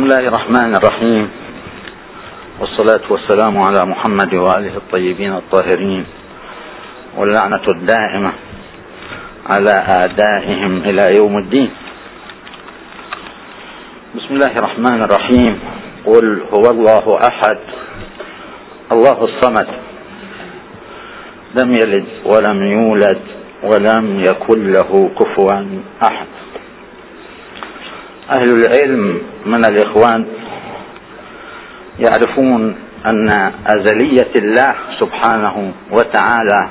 بسم الله الرحمن الرحيم. والصلاة والسلام على محمد وآله الطيبين الطاهرين. واللعنة الدائمة على آدائهم إلى يوم الدين. بسم الله الرحمن الرحيم. قل هو الله أحد. الله الصمد. لم يلد ولم يولد ولم يكن له كفوا أحد. أهل العلم من الإخوان يعرفون أن أزلية الله سبحانه وتعالى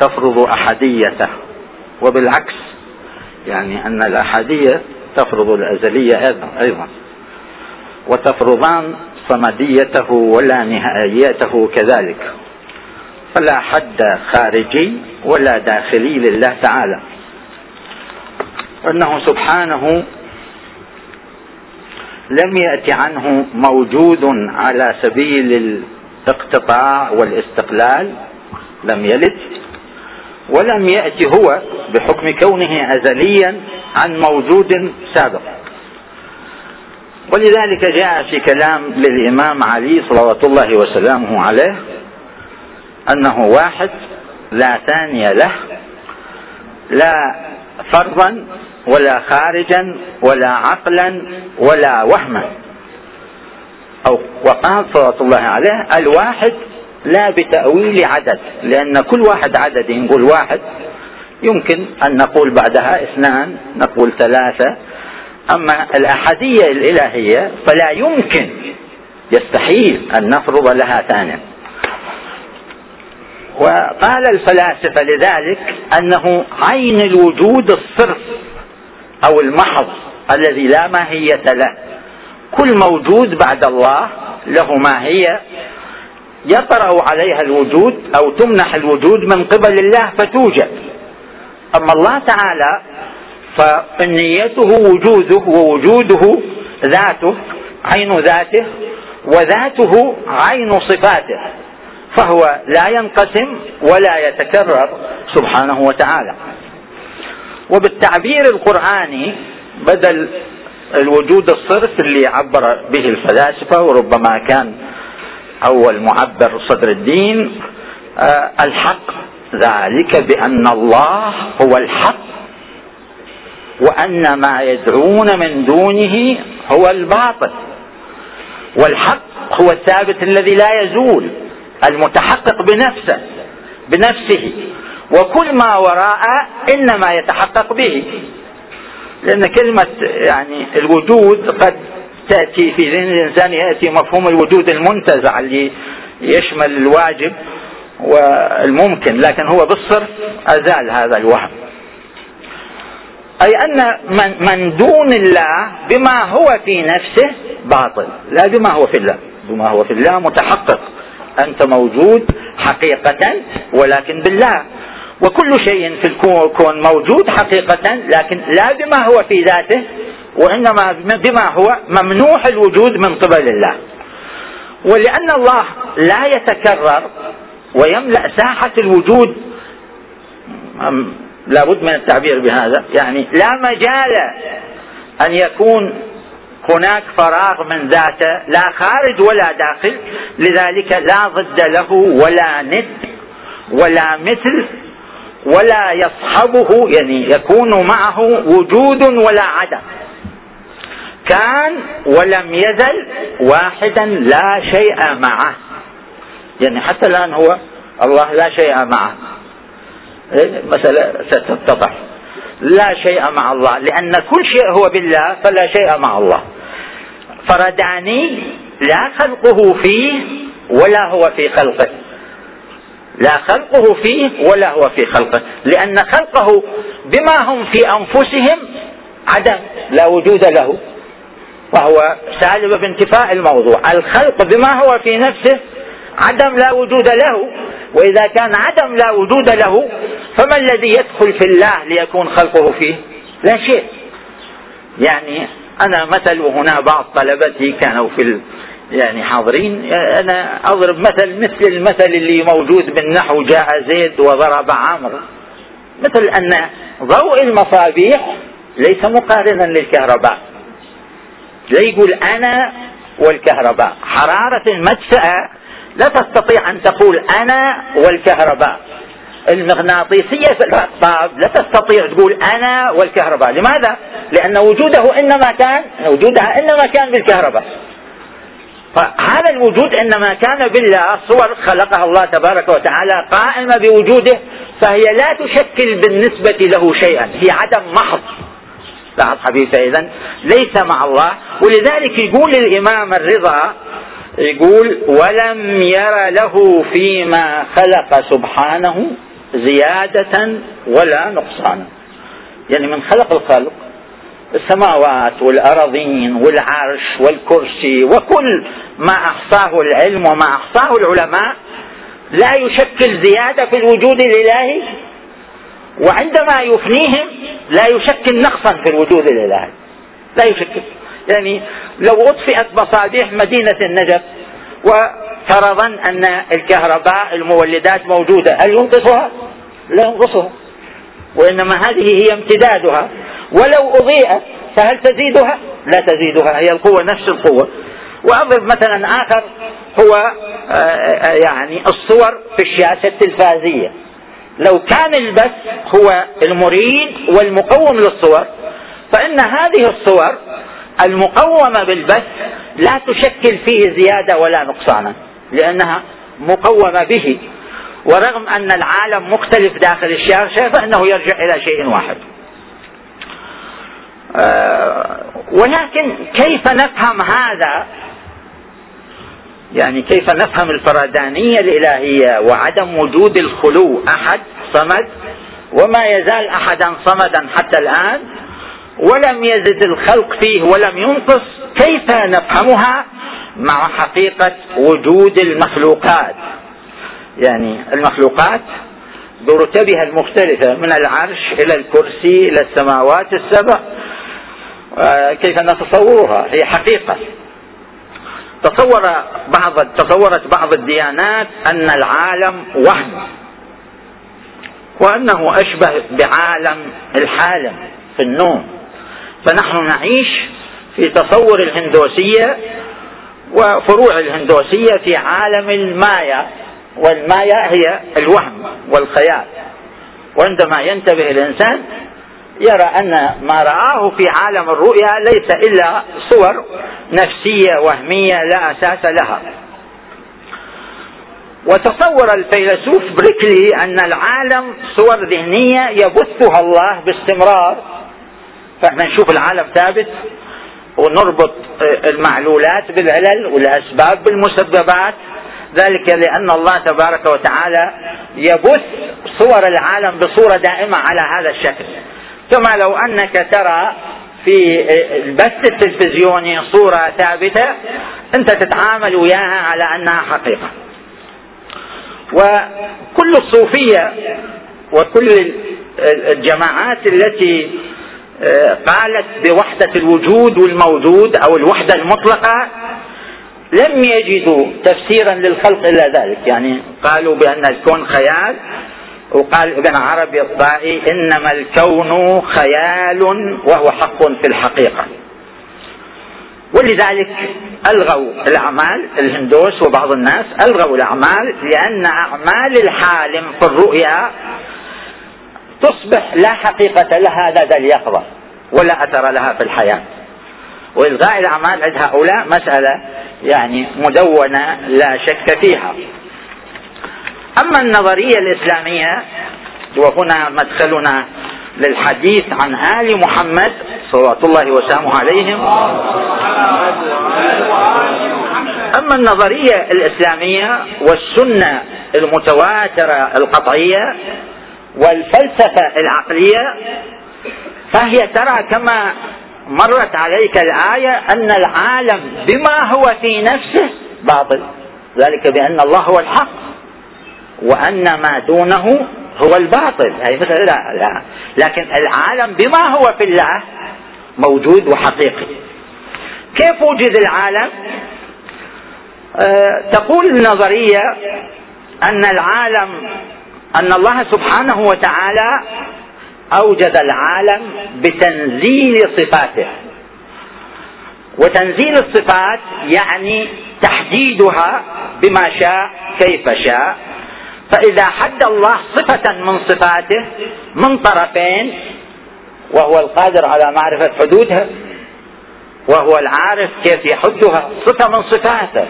تفرض أحديته وبالعكس يعني أن الأحدية تفرض الأزلية أيضا. وتفرضان صمديته ولا نهائيته كذلك. فلا حد خارجي ولا داخلي لله تعالى. أنه سبحانه لم يأت عنه موجود على سبيل الاقتطاع والاستقلال لم يلد ولم يأت هو بحكم كونه أزليا عن موجود سابق. ولذلك جاء في كلام للإمام علي صلوات الله وسلامه عليه أنه واحد لا ثاني له لا فرضا ولا خارجا ولا عقلا ولا وهما. أو وقال صلى الله عليه الواحد لا بتأويل عدد لأن كل واحد عدد نقول واحد. يمكن أن نقول بعدها اثنان نقول ثلاثة. أما الأحدية الإلهية فلا يمكن يستحيل أن نفرض لها ثانيا. وقال الفلاسفة لذلك أنه عين الوجود الصرف. أو المحض الذي لا ماهية له. كل موجود بعد الله له ماهية. يطرأ عليها الوجود أو تمنح الوجود من قبل الله فتوجد. أما الله تعالى فنيته وجوده ووجوده ذاته عين ذاته وذاته عين صفاته. فهو لا ينقسم ولا يتكرر سبحانه وتعالى. وبالتعبير القرآني بدل الوجود الصرف اللي عبر به الفلاسفة وربما كان أول معبر صدر الدين آه الحق. ذلك بأن الله هو الحق وأن ما يدعون من دونه هو الباطل. والحق هو الثابت الذي لا يزول المتحقق بنفسه بنفسه. وكل ما وراء إنما يتحقق به. لأن كلمة يعني الوجود قد تأتي في ذهن الإنسان يأتي مفهوم الوجود المنتزع اللي يشمل الواجب والممكن لكن هو بالصرف أزال هذا الوهم. أي أن من, من دون الله بما هو في نفسه باطل لا بما هو في الله. بما هو في الله متحقق. أنت موجود حقيقة ولكن بالله. وكل شيء في الكون موجود حقيقة لكن لا بما هو في ذاته وإنما بما هو ممنوح الوجود من قبل الله. ولأن الله لا يتكرر ويملأ ساحة الوجود لابد من التعبير بهذا. يعني لا مجال أن يكون هناك فراغ من ذاته لا خارج ولا داخل. لذلك لا ضد له ولا ند ولا مثل ولا يصحبه يعني يكون معه وجود ولا عدم. كان ولم يزل واحدا لا شيء معه. يعني حتى الآن هو الله لا شيء معه. مسألة ستتضح. لا شيء مع الله. لأن كل شيء هو بالله فلا شيء مع الله. فرداني لا خلقه فيه ولا هو في خلقه. لا خلقه فيه ولا هو في خلقه. لأن خلقه بما هم في أنفسهم عدم لا وجود له. وهو سالب بانتفاء الموضوع. الخلق بما هو في نفسه عدم لا وجود له. وإذا كان عدم لا وجود له فما الذي يدخل في الله ليكون خلقه فيه؟ لا شيء. يعني أنا مثل وهنا بعض طلبتي كانوا في يعني حاضرين. أنا أضرب مثل مثل المثل اللي موجود بالنحو جاء زيد وضرب عمرو. مثل أن ضوء المصابيح ليس مقارنا للكهرباء. لا يقول أنا والكهرباء. حرارة المدفأة لا تستطيع أن تقول أنا والكهرباء. المغناطيسية في الأقطاب لا تستطيع تقول أنا والكهرباء. لماذا؟ لأن وجوده إنما كان وجودها إنما كان بالكهرباء. فهذا الوجود إنما كان بالله صور خلقها الله تبارك وتعالى قائمة بوجوده فهي لا تشكل بالنسبة له شيئا هي عدم محض. لاحظ حبيبي فإذا ليس مع الله ولذلك يقول الإمام الرضا يقول ولم ير له فيما خلق سبحانه زيادة ولا نقصانا يعني من خلق الخلق السماوات والأراضين والعرش والكرسي وكل ما أحصاه العلم وما أحصاه العلماء لا يشكل زيادة في الوجود الإلهي؟ وعندما يفنيهم لا يشكل نقصا في الوجود الإلهي. لا يشكل. يعني لو أطفئت مصابيح مدينة النجف وفرضا أن الكهرباء المولدات موجودة هل ينقصها؟ لا ينقصها. وإنما هذه هي امتدادها. ولو أضيئت فهل تزيدها؟ لا تزيدها هي القوة نفس القوة. وأضرب مثلا آخر هو آه، آه، يعني الصور في الشاشة التلفازية. لو كان البث هو المريد والمقوم للصور فإن هذه الصور المقومة بالبث لا تشكل فيه زيادة ولا نقصانا لأنها مقومة به. ورغم أن العالم مختلف داخل الشاشة فإنه يرجع إلى شيء واحد. ولكن كيف نفهم هذا؟ يعني كيف نفهم الفردانية الإلهية وعدم وجود الخلو أحد صمد؟ وما يزال أحدا صمدا حتى الآن؟ ولم يزد الخلق فيه ولم ينقص؟ كيف نفهمها؟ مع حقيقة وجود المخلوقات. يعني المخلوقات برتبها المختلفة من العرش إلى الكرسي إلى السماوات السبع. آه، كيف نتصورها هي حقيقة. تصور بعض تصورت بعض الديانات أن العالم وهم وأنه أشبه بعالم الحالم في النوم. فنحن نعيش في تصور الهندوسية وفروع الهندوسية في عالم المايا والمايا هي الوهم والخيال. وعندما ينتبه الإنسان يرى أن ما رآه في عالم الرؤيا ليس إلا صور نفسية وهمية لا أساس لها. وتصور الفيلسوف بريكلي أن العالم صور ذهنية يبثها الله باستمرار. فإحنا نشوف العالم ثابت ونربط المعلولات بالعلل والأسباب بالمسببات. ذلك لأن الله تبارك وتعالى يبث صور العالم بصورة دائمة على هذا الشكل. كما لو أنك ترى في البث التلفزيوني صورة ثابتة أنت تتعامل وياها على أنها حقيقة. وكل الصوفية وكل الجماعات التي آه، قالت بوحدة الوجود والموجود أو الوحدة المطلقة لم يجدوا تفسيرا للخلق إلا ذلك. يعني قالوا بأن الكون خيال وقال ابن عربي الطائي إنما الكون خيال وهو حق في الحقيقة. ولذلك ألغوا الأعمال الهندوس وبعض الناس ألغوا الأعمال لأن أعمال الحالم في الرؤيا تصبح لا حقيقة لها لدى اليقظة ولا أثر لها في الحياة. وإلغاء الأعمال عند هؤلاء مسألة يعني مدونة لا شك فيها. أما النظرية الإسلامية وهنا مدخلنا للحديث عن آل محمد صلوات الله وسلامه عليهم. أما النظرية الإسلامية والسنة المتواترة القطعية والفلسفة العقلية فهي ترى كما مرت عليك الآية أن العالم بما هو في نفسه باطل. ذلك بأن الله هو الحق. وأن ما دونه هو الباطل. هي مثل لا, لا. لكن العالم بما هو في الله موجود وحقيقي. كيف وجد العالم؟ أه تقول النظرية أن العالم أن الله سبحانه وتعالى أوجد العالم بتنزيل صفاته. وتنزيل الصفات يعني تحديدها بما شاء كيف شاء. فإذا حد الله صفة من صفاته من طرفين وهو القادر على معرفة حدودها وهو العارف كيف يحدها صفة من صفاته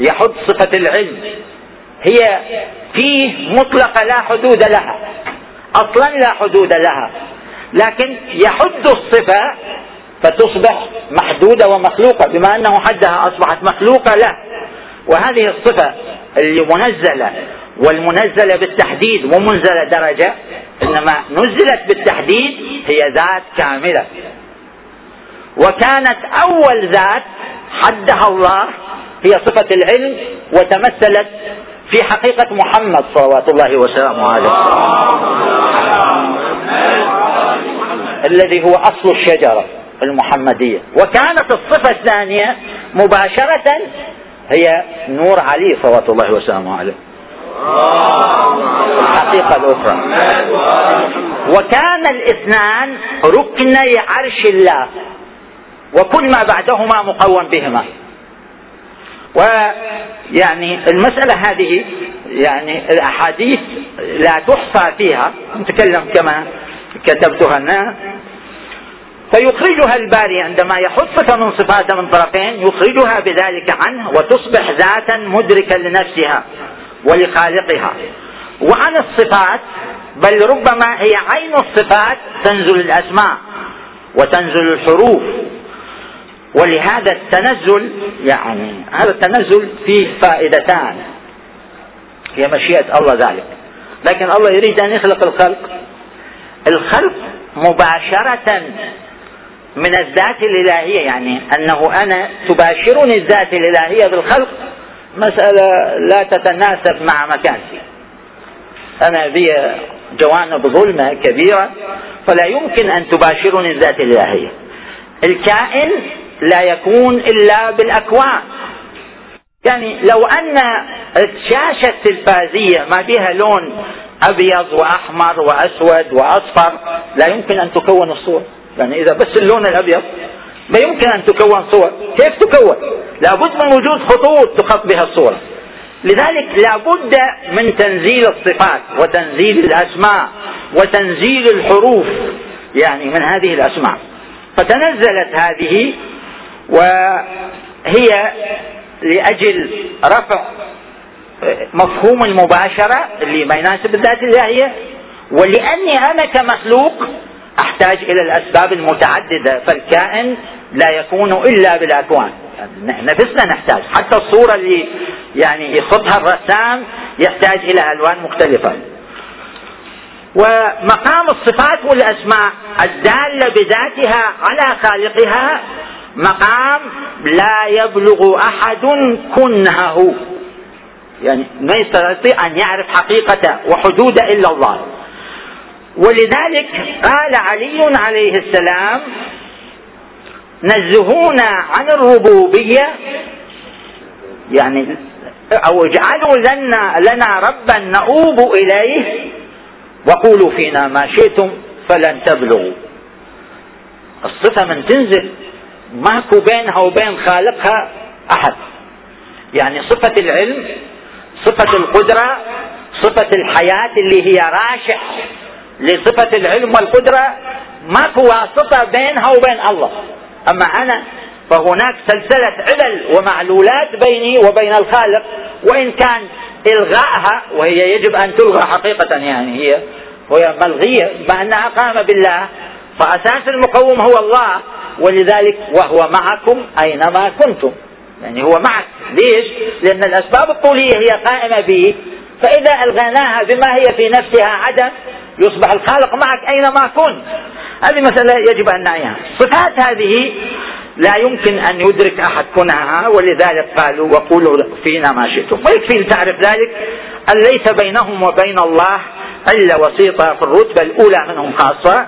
يحد صفة العلم. هي فيه مطلقة لا حدود لها أصلا لا حدود لها لكن يحد الصفة فتصبح محدودة ومخلوقة بما أنه حدها أصبحت مخلوقة له. وهذه الصفة اللي منزلة والمنزلة بالتحديد ومنزلة درجة إنما نزلت بالتحديد هي ذات كاملة. وكانت أول ذات حدها الله هي صفة العلم وتمثلت في حقيقة محمد صلوات الله وسلامه عليه. الذي هو أصل الشجرة المحمدية. وكانت الصفة الثانية مباشرة هي نور علي صلوات الله وسلامه عليه. الحقيقة الأخرى. وكان الاثنان ركني عرش الله. وكل ما بعدهما مقوم بهما. ويعني المسألة هذه يعني الأحاديث لا تحصى فيها. نتكلم كما كتبتها أنا فيخرجها الباري عندما يحط من صفاته من طرفين يخرجها بذلك عنه وتصبح ذاتا مدركا لنفسها. ولخالقها وعن الصفات بل ربما هي عين الصفات تنزل الأسماء وتنزل الحروف. ولهذا التنزل يعني هذا التنزل فيه فائدتان. هي مشيئة الله ذلك. لكن الله يريد أن يخلق الخلق. الخلق مباشرة من الذات الإلهية يعني أنه أنا تباشرني الذات الإلهية بالخلق مسألة لا تتناسب مع مكانتي. أنا بي جوانب ظلمة كبيرة فلا يمكن أن تباشرني الذات الإلهية. الكائن لا يكون إلا بالأكوان. يعني لو أن الشاشة التلفازية ما بها لون أبيض وأحمر وأسود وأصفر لا يمكن أن تكون الصور يعني إذا بس اللون الأبيض ما يمكن أن تكون صور. كيف تكون؟ لابد من وجود خطوط تخط بها الصورة. لذلك لابد من تنزيل الصفات وتنزيل الأسماء وتنزيل الحروف يعني من هذه الأسماء. فتنزلت هذه وهي لأجل رفع مفهوم المباشرة اللي ما يناسب الذات الإلهية. ولأني أنا كمخلوق أحتاج إلى الأسباب المتعددة فالكائن لا يكون إلا بالأكوان نفسنا نحتاج. حتى الصورة اللي يعني يخطها الرسام يحتاج إلى ألوان مختلفة. ومقام الصفات والأسماء الدالة بذاتها على خالقها مقام لا يبلغ أحد كنهه. يعني ما يستطيع أن يعرف حقيقته وحدوده إلا الله. ولذلك قال علي عليه السلام نزهونا عن الربوبية. يعني أو اجعلوا لنا لنا ربا نؤوب إليه. وقولوا فينا ما شئتم فلن تبلغوا. الصفة من تنزل ماكو بينها وبين خالقها أحد. يعني صفة العلم صفة القدرة صفة الحياة اللي هي راشح لصفة العلم والقدرة. ماكو واسطة بينها وبين الله. أما أنا فهناك سلسلة علل ومعلولات بيني وبين الخالق وإن كان إلغائها وهي يجب أن تلغى حقيقة يعني هي وهي ملغية مع أنها قام بالله فأساس المقوم هو الله ولذلك وهو معكم أينما كنتم. يعني هو معك. ليش؟ لأن الأسباب الطولية هي قائمة به. فإذا ألغيناها بما هي في نفسها عدم يصبح الخالق معك أينما كنت هذه مسألة يجب أن نعيها. الصفات هذه لا يمكن أن يدرك أحد كنهها ولذلك قالوا وقولوا فينا ما شئتم. ويكفي تعرف ذلك. أن ليس بينهم وبين الله إلا وسيطة في الرتبة الأولى منهم خاصة.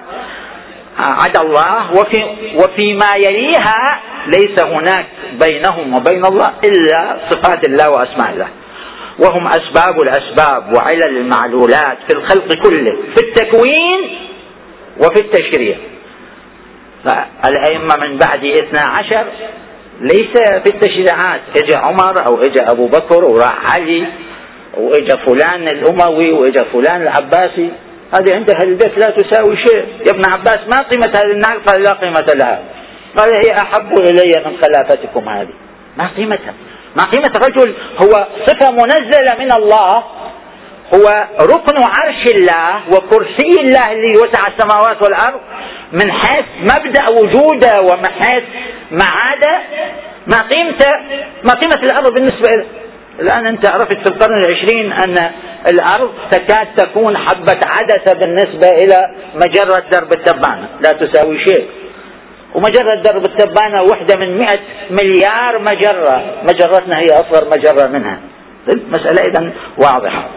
عدا الله. وفي وفيما يليها ليس هناك بينهم وبين الله إلا صفات الله وأسماء الله. وهم أسباب الأسباب وعلل المعلولات في الخلق كله في التكوين وفي التشريع. فالأئمة من بعد اثنا عشر ليس في التشريعات اجى عمر أو اجى أبو بكر وراح علي واجى فلان الأموي واجى فلان العباسي. هذه عند أهل البيت لا تساوي شيء. يا ابن عباس ما قيمة هذه النار قال لا قيمة لها. قال هي أحب إلي من خلافتكم هذه. ما قيمتها. ما قيمة رجل هو صفة منزلة من الله هو ركن عرش الله وكرسي الله الذي وسع السماوات والأرض من حيث مبدأ وجوده ومن حيث معاده. ما قيمته ما قيمة الأرض بالنسبة له الآن أنت عرفت في القرن العشرين أن الأرض تكاد تكون حبة عدسة بالنسبة إلى مجرة درب التبانة. لا تساوي شيء. ومجرة درب التبانة واحدة من مئة مليار مجرة. مجرتنا هي أصغر مجرة منها. المسألة إذا واضحة.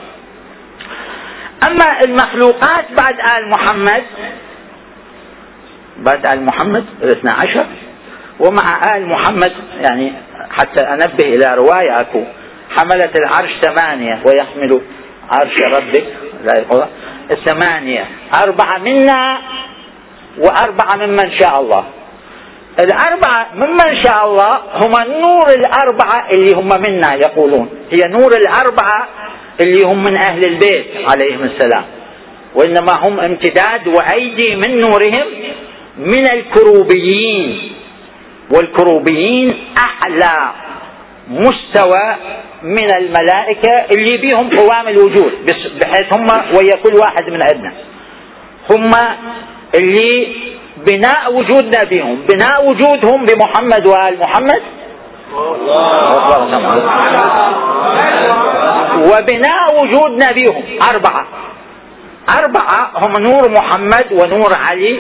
أما المخلوقات بعد آل محمد بعد آل محمد الاثنى عشر ومع آل محمد يعني حتى أنبه إلى رواية أكو حملة العرش ثمانية ويحمل عرش ربك لا يقول الثمانية. أربعة منا وأربعة ممن شاء الله. الأربعة ممن شاء الله هم النور الأربعة اللي هم منا يقولون. هي نور الأربعة اللي هم من أهل البيت عليهم السلام. وإنما هم امتداد وأيدي من نورهم من الكروبيين. والكروبيين أعلى مستوى من الملائكة اللي بيهم قوام الوجود بحيث هم ويا كل واحد من عندنا. هم اللي بناء وجودنا بهم بناء وجودهم بمحمد وآل محمد. وبناء وجودنا بهم أربعة. أربعة هم نور محمد ونور علي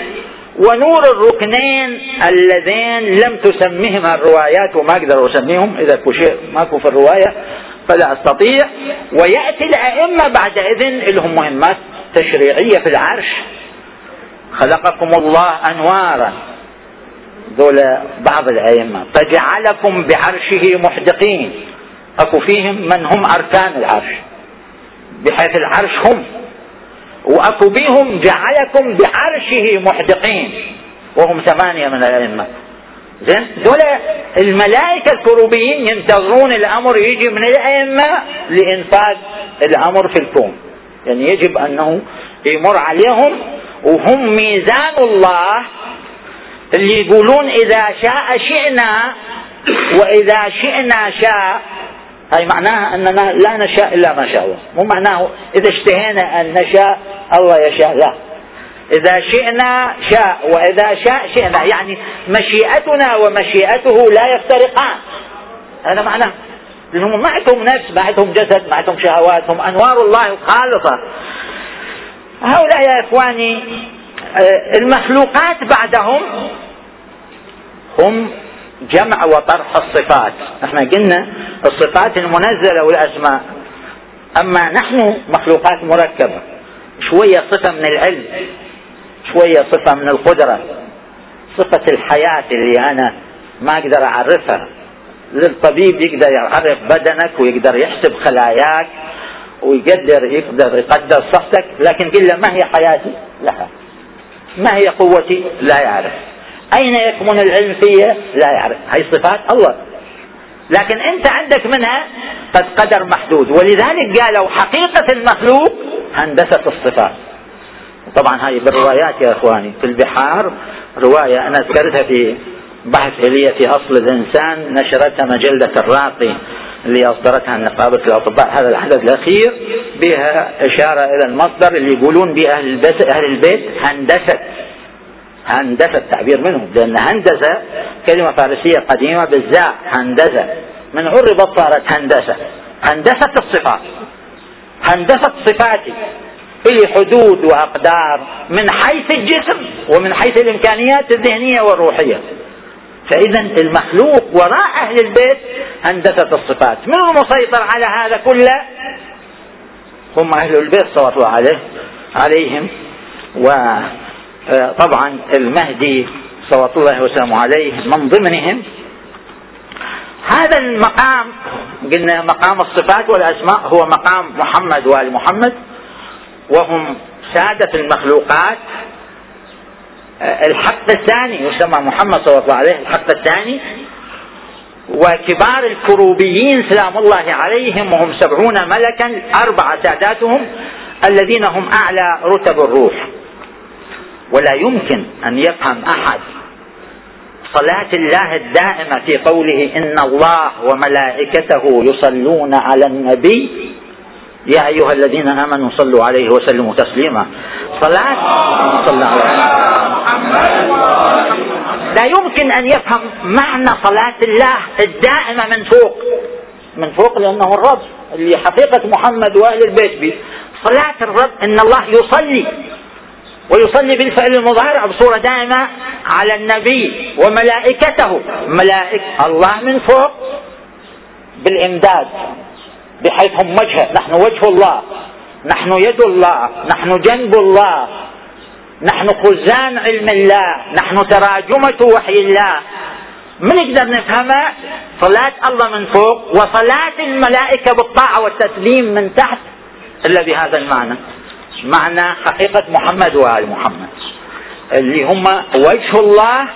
ونور الركنين اللذين لم تسميهما الروايات وما أقدر أسميهم إذا شيء ماكو في الرواية فلا أستطيع. ويأتي الأئمة بعدئذ لهم مهمات تشريعية في العرش. خلقكم الله أنوارا. دول بعض الأئمة. فجعلكم بعرشه محدقين. أكو فيهم من هم أركان العرش. بحيث العرش هم. وأكو بهم جعلكم بعرشه محدقين. وهم ثمانية من الأئمة. زين؟ دول الملائكة الكروبيين ينتظرون الأمر. يجي من الأئمة لإنفاذ الأمر في الكون. يعني يجب أنه يمر عليهم وهم ميزان الله اللي يقولون إذا شاء شئنا وإذا شئنا شاء هاي معناها أننا لا نشاء إلا ما شاء الله. مو معناه إذا اشتهينا أن نشاء الله يشاء لا. إذا شئنا شاء وإذا شاء شئنا يعني مشيئتنا ومشيئته لا يفترقان. هذا معناه. لأنهم ما عندهم نفس ما عندهم جسد ما عندهم شهوات هم أنوار الله الخالصة. هؤلاء يا إخواني آه، المخلوقات بعدهم هم جمع وطرح الصفات. إحنا قلنا الصفات المنزلة والأسماء. أما نحن مخلوقات مركبة. شوية صفة من العلم شوية صفة من القدرة. صفة الحياة اللي أنا ما أقدر أعرفها. للطبيب يقدر يعرف بدنك ويقدر يحسب خلاياك. ويقدر يقدر يقدر صحتك لكن قل له ما هي حياتي؟ لا. ما هي قوتي؟ لا يعرف. أين يكمن العلم فيها؟ لا يعرف. هي صفات الله. لكن أنت عندك منها قد قدر محدود. ولذلك قالوا حقيقة المخلوق هندسة الصفات. طبعا هذه بالروايات يا إخواني. في البحار رواية أنا ذكرتها في بحث إلي في أصل الإنسان نشرتها مجلة الراقي. اللي أصدرتها نقابة الأطباء. هذا العدد الأخير بها إشارة إلى المصدر اللي يقولون به أهل البيت أهل البيت هندسة. هندسة تعبير منهم لأن هندسة كلمة فارسية قديمة بالزاء هندسة. من عربت صارت هندسة. هندسة الصفات. هندسة صفاتي. في حدود وأقدار من حيث الجسم ومن حيث الإمكانيات الذهنية والروحية. فإذا المخلوق وراء أهل البيت هندسة الصفات. من المسيطر على هذا كله؟ هم أهل البيت صلى الله عليه عليهم. وطبعا المهدي صلى الله وسلم عليه من ضمنهم. هذا المقام قلنا مقام الصفات والأسماء هو مقام محمد وآل محمد وهم سادة المخلوقات. الحق الثاني يسمى محمد صلى الله عليه الحق الثاني. وكبار الكروبيين سلام الله عليهم وهم سبعون ملكا أربعة ساداتهم الذين هم أعلى رتب الروح. ولا يمكن أن يفهم أحد صلاة الله الدائمة في قوله إن الله وملائكته يصلون على النبي. يا أيها الذين آمنوا صلوا عليه وسلموا تسليما. صلاة صلى عليه لا يمكن أن يفهم معنى صلاة الله الدائمة من فوق. من فوق لأنه الرب اللي حقيقة محمد وأهل البيت به صلاة الرب أن الله يصلي ويصلي بالفعل المضارع بصورة دائمة على النبي وملائكته. ملائكة الله من فوق بالإمداد بحيث هم وجهه نحن وجه الله نحن يد الله نحن جنب الله. نحن خزان علم الله نحن تراجمة وحي الله. ما نقدر نفهمها صلاة الله من فوق وصلاة الملائكة بالطاعة والتسليم من تحت إلا بهذا المعنى. معنى حقيقة محمد وآل محمد. اللي هم وجه الله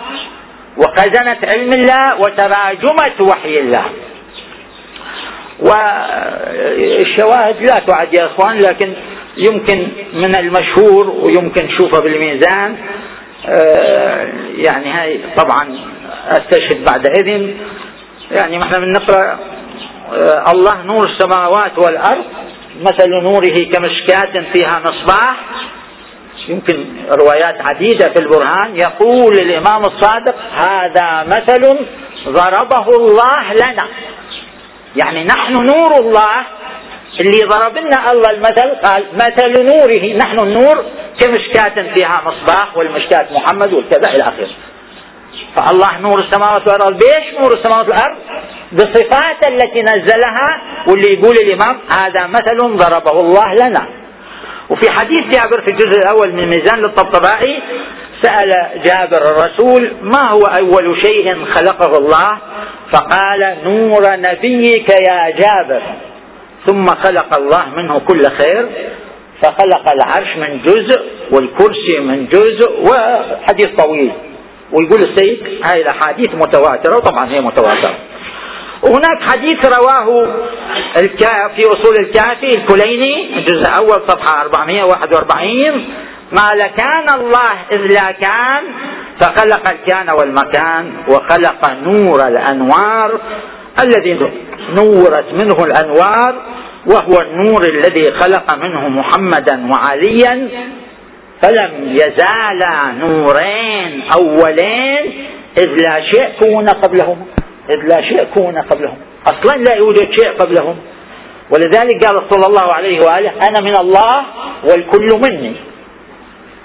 وخزنة علم الله وتراجمة وحي الله. والشواهد لا تعد يا إخوان لكن يمكن من المشهور ويمكن نشوفه بالميزان آه، يعني هاي طبعا أستشهد بعد إذن. يعني إحنا بنقرأ آه، الله نور السماوات والأرض مثل نوره كمشكاة فيها مصباح. يمكن روايات عديدة في البرهان يقول الإمام الصادق هذا مثل ضربه الله لنا. يعني نحن نور الله اللي ضرب لنا الله المثل قال مثل نوره. نحن النور كمشكاة فيها مصباح والمشكاة محمد والكذا إلى آخره. فالله نور السماوات والأرض بيش نور السماوات والأرض؟ بصفات التي نزلها واللي يقول الإمام هذا مثل ضربه الله لنا. وفي حديث جابر في الجزء الأول من ميزان للطبطبائي سأل جابر الرسول ما هو أول شيء خلقه الله؟ فقال نور نبيك يا جابر. ثم خلق الله منه كل خير فخلق العرش من جزء والكرسي من جزء وحديث طويل. ويقول السيد هاي الأحاديث متواترة وطبعا هي متواترة. وهناك حديث رواه في أصول الكافي الكليني الجزء الأول صفحة 441 قال كان الله إذ لا كان فخلق الكان والمكان وخلق نور الأنوار الذي نورت منه الأنوار وهو النور الذي خلق منه محمدا وعليا فلم يزالا نورين أولين إذ لا شيء كون قبلهما إذ لا شيء كون قبلهم. أصلا لا يوجد شيء قبلهم. ولذلك قال صلى الله عليه وآله أنا من الله والكل مني.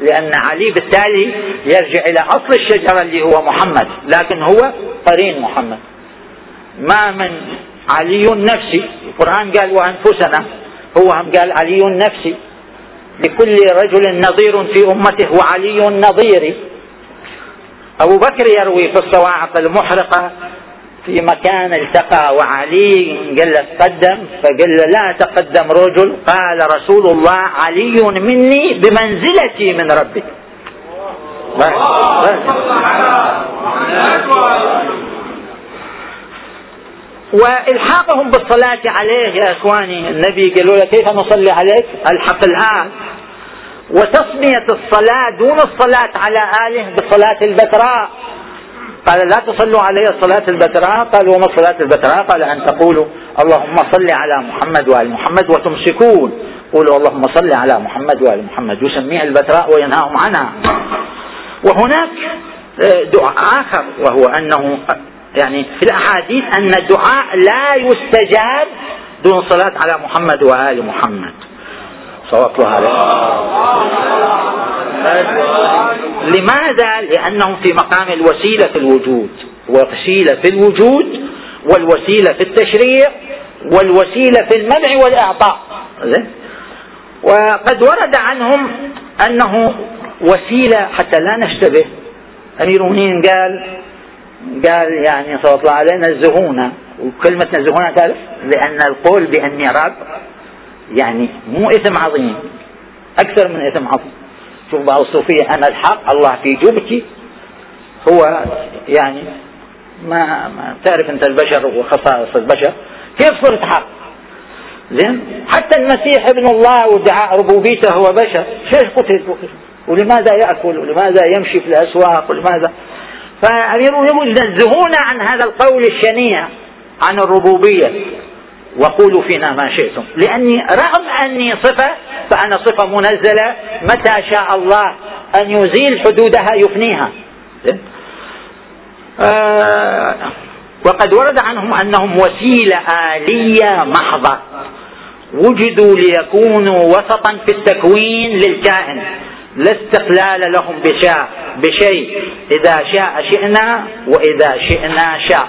لأن علي بالتالي يرجع إلى أصل الشجرة اللي هو محمد لكن هو قرين محمد. ما من علي نفسي. القرآن قال وأنفسنا هو هم قال علي نفسي. لكل رجل نظير في أمته وعلي نظيري. أبو بكر يروي في الصواعق المحرقة في مكان التقى وعلي قال له تقدم فقال له لا تقدم رجل. قال رسول الله علي مني بمنزلتي من ربي. وإلحاقهم بالصلاة عليه يا إخواني النبي قالوا له كيف نصلي عليك؟ الحق الان وتسمية الصلاة دون الصلاة على آله بصلاة البتراء قال لا تصلوا علي الصلاة البتراء قال وما الصلاة البتراء قال أن تقولوا اللهم صل على محمد وآل محمد وتمسكون. قولوا اللهم صل على محمد وآل محمد. يسميها البتراء وينهاهم عنها. وهناك آه، دعاء آخر وهو أنه يعني في الأحاديث أن الدعاء لا يستجاب دون صلاة على محمد وآل محمد. صلى الله عليه. لماذا؟ لأنهم في مقام الوسيلة في الوجود. وسيلة في الوجود والوسيلة في التشريع والوسيلة في المنع والإعطاء. وقد ورد عنهم أنه وسيلة حتى لا نشتبه. أمير المؤمنين قال قال يعني صلى الله عليه نزهونا. وكلمة نزهونا تعرف؟ لأن القول بأني رب يعني مو إثم عظيم. أكثر من إثم عظيم. شوف بعض الصوفية أنا الحق الله في جبتي هو يعني ما, ما تعرف أنت البشر وخصائص البشر. كيف صرت حق؟ زين؟ حتى المسيح ابن الله وادعاء ربوبيته هو بشر. ليش قتل. ولماذا يأكل؟ ولماذا يمشي في الأسواق؟ ولماذا؟ ينزهون عن هذا القول الشنيع عن الربوبية. وقولوا فينا ما شئتم. لأني رغم أني صفة فأنا صفة منزلة متى شاء الله أن يزيل حدودها يفنيها. آه وقد ورد عنهم أنهم وسيلة آلية محضة. وجدوا ليكونوا وسطا في التكوين للكائن. لا استقلال لهم بشاء بشيء. إذا شاء شئنا وإذا شئنا شاء.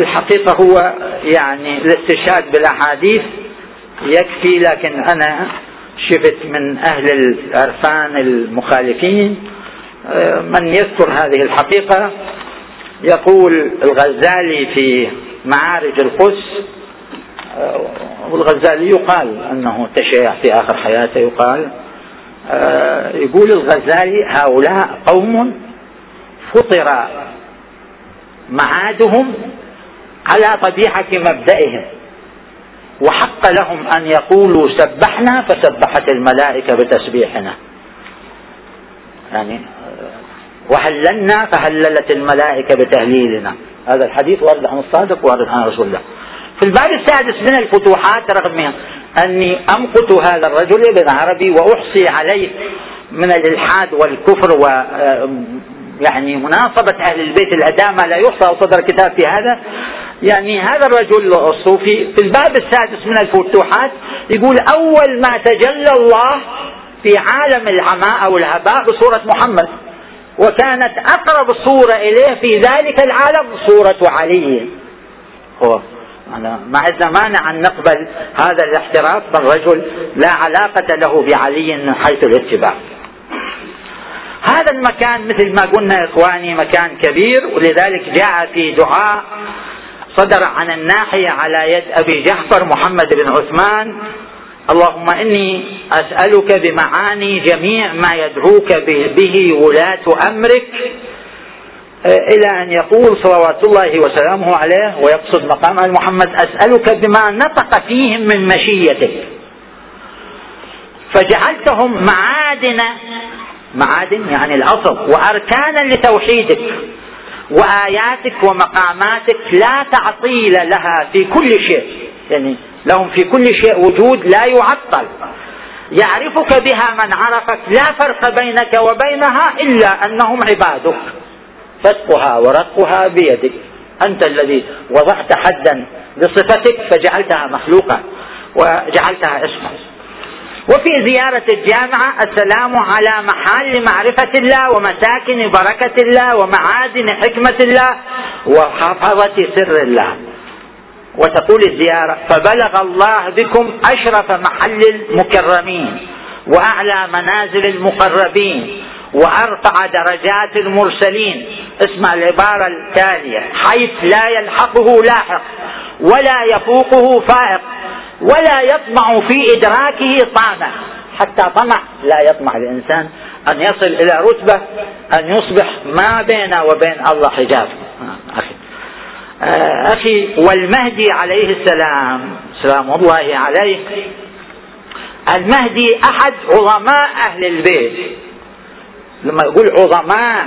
الحقيقة هو يعني الاستشهاد بالأحاديث يكفي لكن أنا شفت من أهل العرفان المخالفين من يذكر هذه الحقيقة. يقول الغزالي في معارج القدس والغزالي يقال أنه تشيع في آخر حياته يقال يقول الغزالي هؤلاء قوم فطر معادهم على طبيعة مبدئهم وحق لهم أن يقولوا سبحنا فسبحت الملائكة بتسبيحنا. يعني وهللنا فهللت الملائكة بتهليلنا. هذا الحديث وارد عن الصادق وارد عن رسول الله. في الباب السادس من الفتوحات رغم أني أمقت هذا الرجل ابن عربي وأحصي عليه من الإلحاد والكفر و يعني مناصبة أهل البيت الأداء ما لا يحصى وصدر كتاب في هذا. يعني هذا الرجل الصوفي في الباب السادس من الفتوحات يقول أول ما تجلى الله في عالم العماء أو الهباء بصورة محمد وكانت أقرب صورة إليه في ذلك العالم صورة علي. هو. ما عندنا مانع أن نقبل هذا الاحتراف من رجل لا علاقة له بعلي من حيث الاتباع. هذا المكان مثل ما قلنا إخواني مكان كبير ولذلك جاء في دعاء صدر عن الناحية على يد أبي جعفر محمد بن عثمان. اللهم إني أسألك بمعاني جميع ما يدعوك به ولاة أمرك. إلى أن يقول صلوات الله وسلامه عليه ويقصد مقام محمد أسألك بما نطق فيهم من مشيتك. فجعلتهم معادن معادن يعني الأصل وأركانا لتوحيدك وآياتك ومقاماتك لا تعطيل لها في كل شيء. يعني لهم في كل شيء وجود لا يعطل. يعرفك بها من عرفك لا فرق بينك وبينها إلا أنهم عبادك. فتقها ورقها بيدك. أنت الذي وضعت حدا لصفتك فجعلتها مخلوقا وجعلتها اسما. وفي زيارة الجامعة السلام على محل معرفة الله ومساكن بركة الله ومعادن حكمة الله وحفظة سر الله. وتقول الزيارة فبلغ الله بكم أشرف محل المكرمين وأعلى منازل المقربين وأرفع درجات المرسلين. اسمع العبارة التالية. حيث لا يلحقه لاحق ولا يفوقه فائق ولا يطمع في إدراكه طامع حتى طمع لا يطمع الإنسان أن يصل إلى رتبة أن يصبح ما بينه وبين الله حجاب. أخي. أخي والمهدي عليه السلام سلام الله عليه. المهدي أحد عظماء أهل البيت. لما يقول عظماء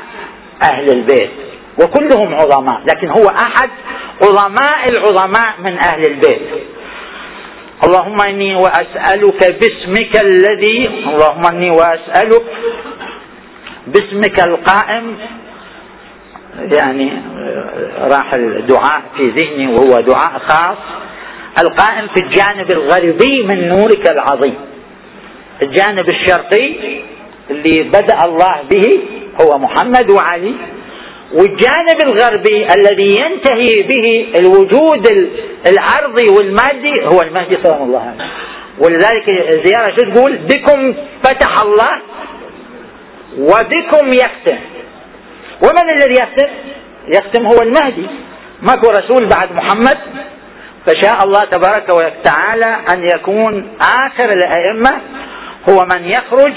أهل البيت وكلهم عظماء لكن هو أحد عظماء العظماء من أهل البيت. اللهم إني وأسألك باسمك الذي اللهم إني وأسألك باسمك القائم. يعني راح الدعاء في ذهني وهو دعاء خاص. القائم في الجانب الغربي من نورك العظيم. الجانب الشرقي اللي بدأ الله به هو محمد وعلي. والجانب الغربي الذي ينتهي به الوجود العرضي والمادي هو المهدي سلام الله عليه. ولذلك الزيارة شو تقول؟ بكم فتح الله وبكم يختم ومن الذي يختم يختم هو المهدي. ماكو رسول بعد محمد. فشاء الله تبارك وتعالى أن يكون آخر الأئمة. هو من يخرج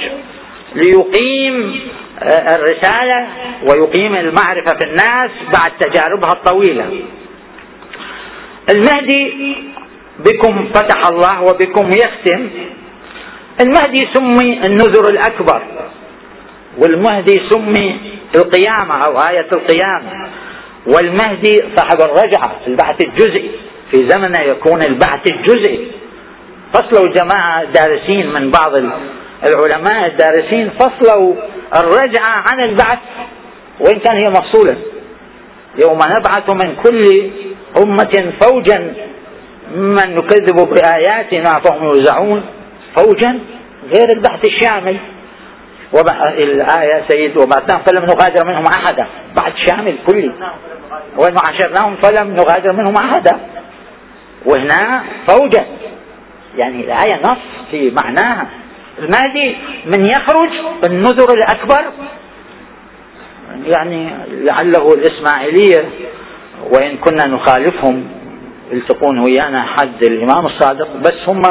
ليقيم آه، الرسالة ويقيم المعرفة في الناس بعد تجاربها الطويلة. المهدي بكم فتح الله وبكم يختم. المهدي سمي النذر الأكبر والمهدي سمي القيامة أو آية القيامة. والمهدي صاحب الرجعة البعث الجزئي. في زمنه يكون البعث الجزئي. فصلوا جماعة دارسين من بعض العلماء الدارسين فصلوا الرجعة عن البعث وإن كان هي مفصولة. يوم نبعث من كل أمة فوجا من يكذب بآياتنا فهم يوزعون فوجا غير البحث الشامل. الآية سيد وبعثناهم فلم نغادر منهم أحدا. بعد شامل كلي. وإن عاشرناهم فلم نغادر منهم أحدا. وهنا فوجا. يعني الآية نص في معناها. المهدي من يخرج النذر الأكبر؟ يعني لعله الإسماعيلية وإن كنا نخالفهم يلتقون ويانا حد الإمام الصادق بس هم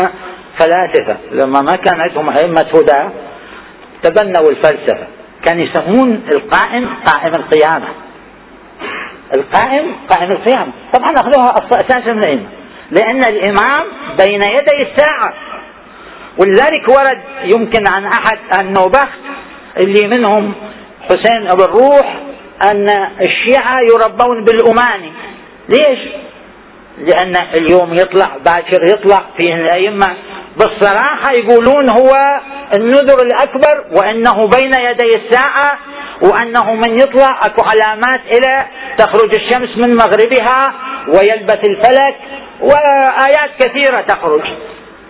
فلاسفة لما ما كان عندهم أئمة هدى تبنوا الفلسفة. كان يسمون القائم قائم القيامة. القائم قائم القيامة. طبعا أخذوها أساسا من العلم لأن الإمام بين يدي الساعة. ولذلك ورد يمكن عن أحد النوبخت اللي منهم حسين أبو الروح أن الشيعة يربون بالأماني. ليش؟ لأن اليوم يطلع باكر يطلع فيه الأئمة. بالصراحة يقولون هو النذر الأكبر وأنه بين يدي الساعة وأنه من يطلع أكو علامات إلى تخرج الشمس من مغربها ويلبث الفلك وآيات كثيرة تخرج.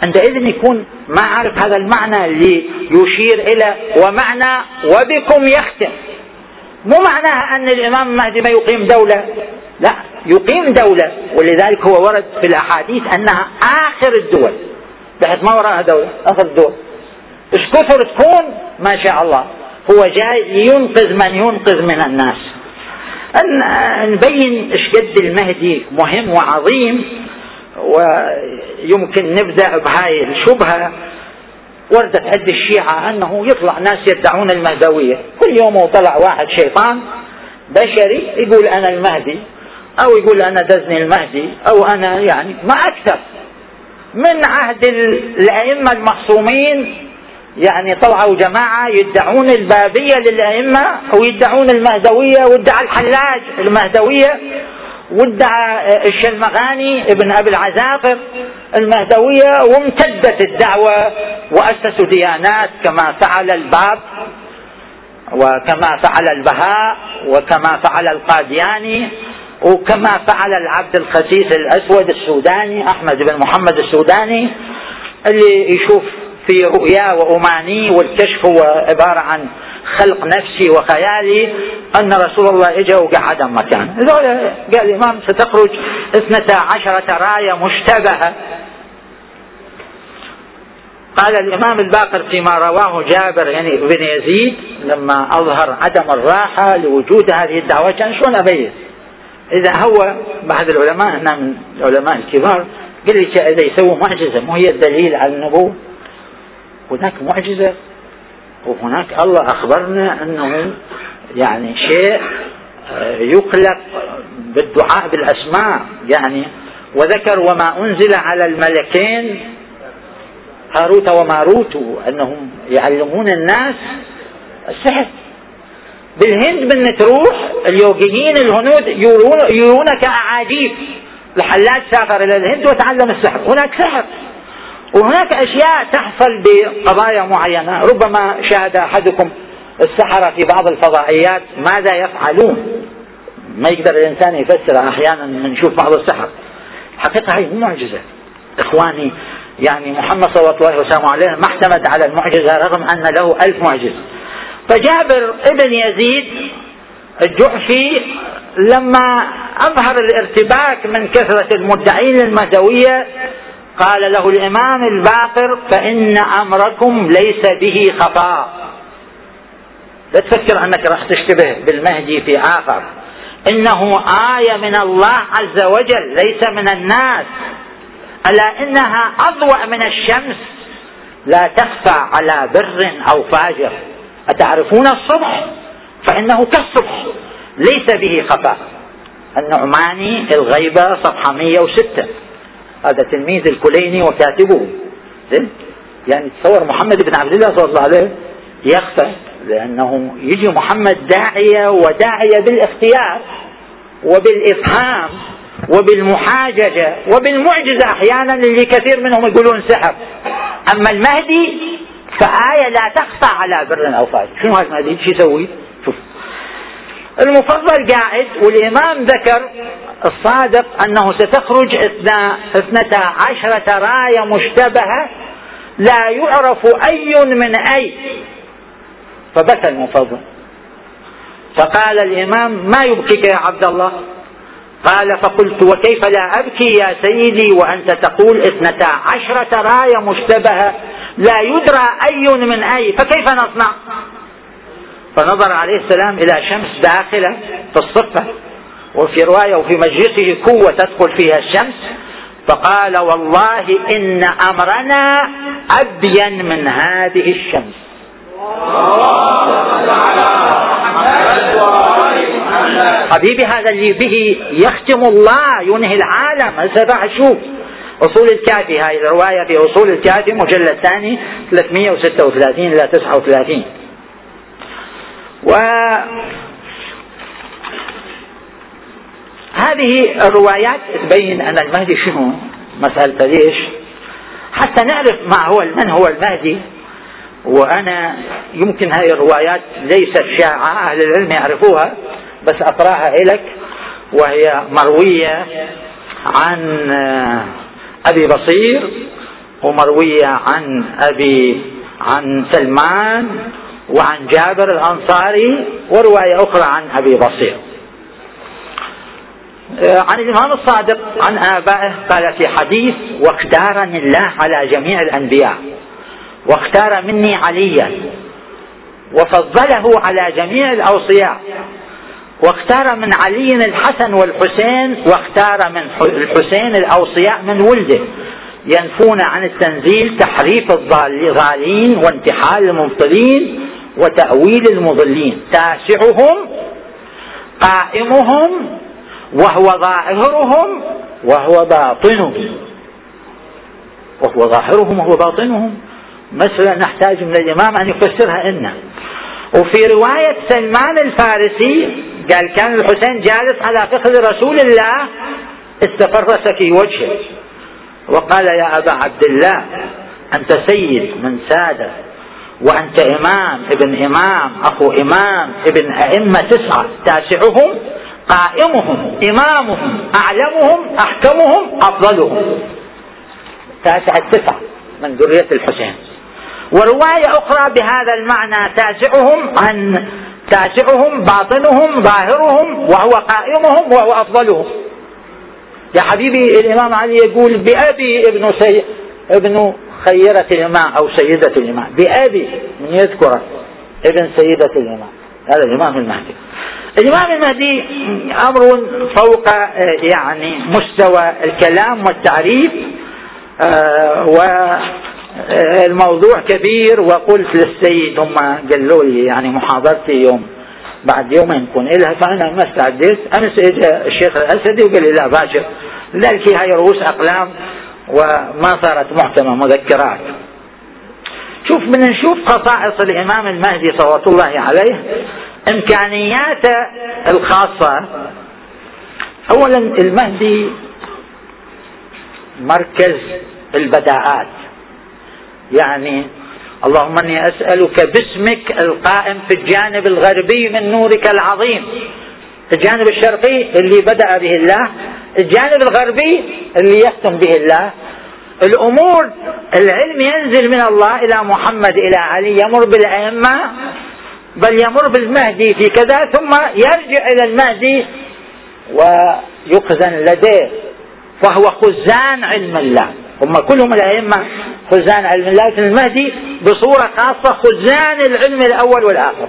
عندئذ يكون ما عارف هذا المعنى اللي يشير إلى ومعنى وبكم يختم. مو معناها أن الإمام المهدي ما يقيم دولة لا يقيم دولة ولذلك هو ورد في الأحاديث أنها آخر الدول بحيث ما وراءها دولة آخر الدول. إيش كثر تكون؟ ما شاء الله. هو جاي لينقذ من ينقذ من الناس. أن نبين إيش قد المهدي مهم وعظيم ويمكن نبدأ بهاي الشبهة وردت عند الشيعة أنه يطلع ناس يدعون المهدوية. كل يوم طلع واحد شيطان بشري يقول أنا المهدي أو يقول أنا دزني المهدي أو أنا يعني ما أكثر. من عهد الأئمة المخصومين يعني طلعوا جماعة يدعون البابية للأئمة ويدعون المهدوية وادعى الحلاج المهدوية وادعى الشلمغاني ابن أبي العزاقر. المهدوية وامتدت الدعوة وأسسوا ديانات كما فعل الباب وكما فعل البهاء وكما فعل القادياني وكما فعل العبد الخسيس الأسود السوداني أحمد بن محمد السوداني اللي يشوف في رؤياه وأماني والكشف هو عبارة عن خلق نفسي وخيالي أن رسول الله إجا وقعد مكان. قال الإمام ستخرج اثنتا عشرة راية مشتبهة. قال الإمام الباقر فيما رواه جابر يعني بن يزيد لما أظهر عدم الراحة لوجود هذه الدعوة كان شلون أبين إذا هو بعض العلماء هنا من العلماء الكبار قال لي إذا يسوي معجزة مو هي الدليل على النبوة؟ هناك معجزة وهناك الله أخبرنا أنه يعني شيء آه، يقلق بالدعاء بالأسماء يعني وذكر وما أنزل على الملكين هاروت وماروت أنهم يعلمون الناس السحر. بالهند من تروح اليوغيين الهنود يرون يرونك أعاجيب. الحلاج سافر إلى الهند وتعلم السحر. هناك سحر. وهناك أشياء تحصل بقضايا معينة. ربما شاهد أحدكم السحرة في بعض الفضائيات. ماذا يفعلون؟ ما يقدر الإنسان يفسر أحيانا نشوف بعض السحر. حقيقة هي معجزة. إخواني يعني محمد صلى الله عليه وسلم عليه ما اعتمد على المعجزة رغم أن له ألف معجزة. فجابر ابن يزيد الجحفي لما أظهر الارتباك من كثرة المدعين المهدوية قال له الإمام الباقر فإن أمركم ليس به خطأ. لا تفكر أنك راح تشتبه بالمهدي في آخر. إنه آية من الله عز وجل ليس من الناس. ألا إنها أضوأ من الشمس. لا تخفى على بر أو فاجر. أتعرفون الصبح؟ فإنه كالصبح ليس به خفاء النعماني الغيبة صفحة 106 هذا تلميذ الكليني وكاتبه. يعني تصور محمد بن عبد الله صلى الله عليه يخفى لأنه يجي محمد داعية وداعية بالاختيار وبالإفهام وبالمحاججة وبالمعجزة أحيانا اللي كثير منهم يقولون سحر. أما المهدي فآية لا تخفى على بر أو فاجر. شنو هذا المهدي؟ شو يسوي؟ المفضل قاعد والإمام ذكر الصادق أنه ستخرج اثنتا عشرة راية مشتبهة لا يعرف أي من أي. فبكى المفضل. فقال الإمام ما يبكيك يا عبد الله؟ قال فقلت وكيف لا أبكي يا سيدي وأنت تقول اثنتا عشرة راية مشتبهة لا يدرى أي من أي فكيف نصنع؟ فنظر عليه السلام إلى شمس داخلة في الصفة وفي رواية وفي مجلسه قوة تدخل فيها الشمس فقال والله إن أمرنا أبين من هذه الشمس. حبيبي هذا اللي به يختم الله ينهي العالم. هسه راح أشوف أصول الكافي هاي الرواية في أصول الكافي مجلد ثاني 336 إلى 39 و هذه الروايات تبين أن المهدي شنو؟ مسألة ليش حتى نعرف ما هو من هو المهدي. وأنا يمكن هاي الروايات ليست شائعة أهل العلم يعرفوها بس أقرأها لك وهي مروية عن أبي بصير ومروية عن أبي عن سلمان وعن جابر الأنصاري ورواية أخرى عن أبي بصير. عن الإمام الصادق عن آبائه قال في حديث واختارني الله على جميع الأنبياء واختار مني عليا وفضله على جميع الأوصياء واختار من علي الحسن والحسين واختار من الحسين الأوصياء من ولده ينفون عن التنزيل تحريف الضالين وانتحال المبطلين وتأويل المضلين. تاسعهم قائمهم وهو ظاهرهم وهو باطنهم. وهو ظاهرهم وهو باطنهم. مسألة نحتاج من الإمام أن يفسرها لنا. وفي رواية سلمان الفارسي قال كان الحسين جالس على فخذ رسول الله استقر في وجهه. وقال يا أبا عبد الله أنت سيد من سادة وأنت إمام ابن إمام أخو إمام ابن أئمة تسعة تاسعهم قائمهم إمامهم أعلمهم أحكمهم أفضلهم. تاسع التسعة من ذرية الحسين. ورواية أخرى بهذا المعنى تاسعهم عن تاسعهم باطنهم ظاهرهم وهو قائمهم وهو أفضلهم. يا حبيبي الإمام علي يقول بأبي ابن سي ابن خيرة الإمام أو سيدة الإمام. بأبي من يذكره ابن سيدة الإمام. هذا الإمام المهدي. الإمام المهدي أمر فوق يعني مستوى الكلام والتعريف آه، والموضوع كبير. وقلت للسيد هم قالوا لي يعني محاضرتي يوم بعد يومين يكون لها فأنا ما استعديت أمس إجا الشيخ الأسدي وقال لي لا باشر لذلك هاي رؤوس أقلام. وما صارت محكمة مذكرات. شوف بدنا نشوف خصائص الإمام المهدي صلوات الله عليه. إمكانياته الخاصة. أولا المهدي مركز البداءات يعني اللهم إني أسألك باسمك القائم في الجانب الغربي من نورك العظيم. الجانب الشرقي اللي بدأ به الله. الجانب الغربي اللي يختم به الله. الأمور العلم ينزل من الله إلى محمد إلى علي يمر بالأئمة بل يمر بالمهدي في كذا ثم يرجع إلى المهدي ويخزن لديه فهو خزان علم الله. هم كلهم الأئمة خزان علم الله لكن المهدي بصورة خاصة خزان العلم الأول والآخر.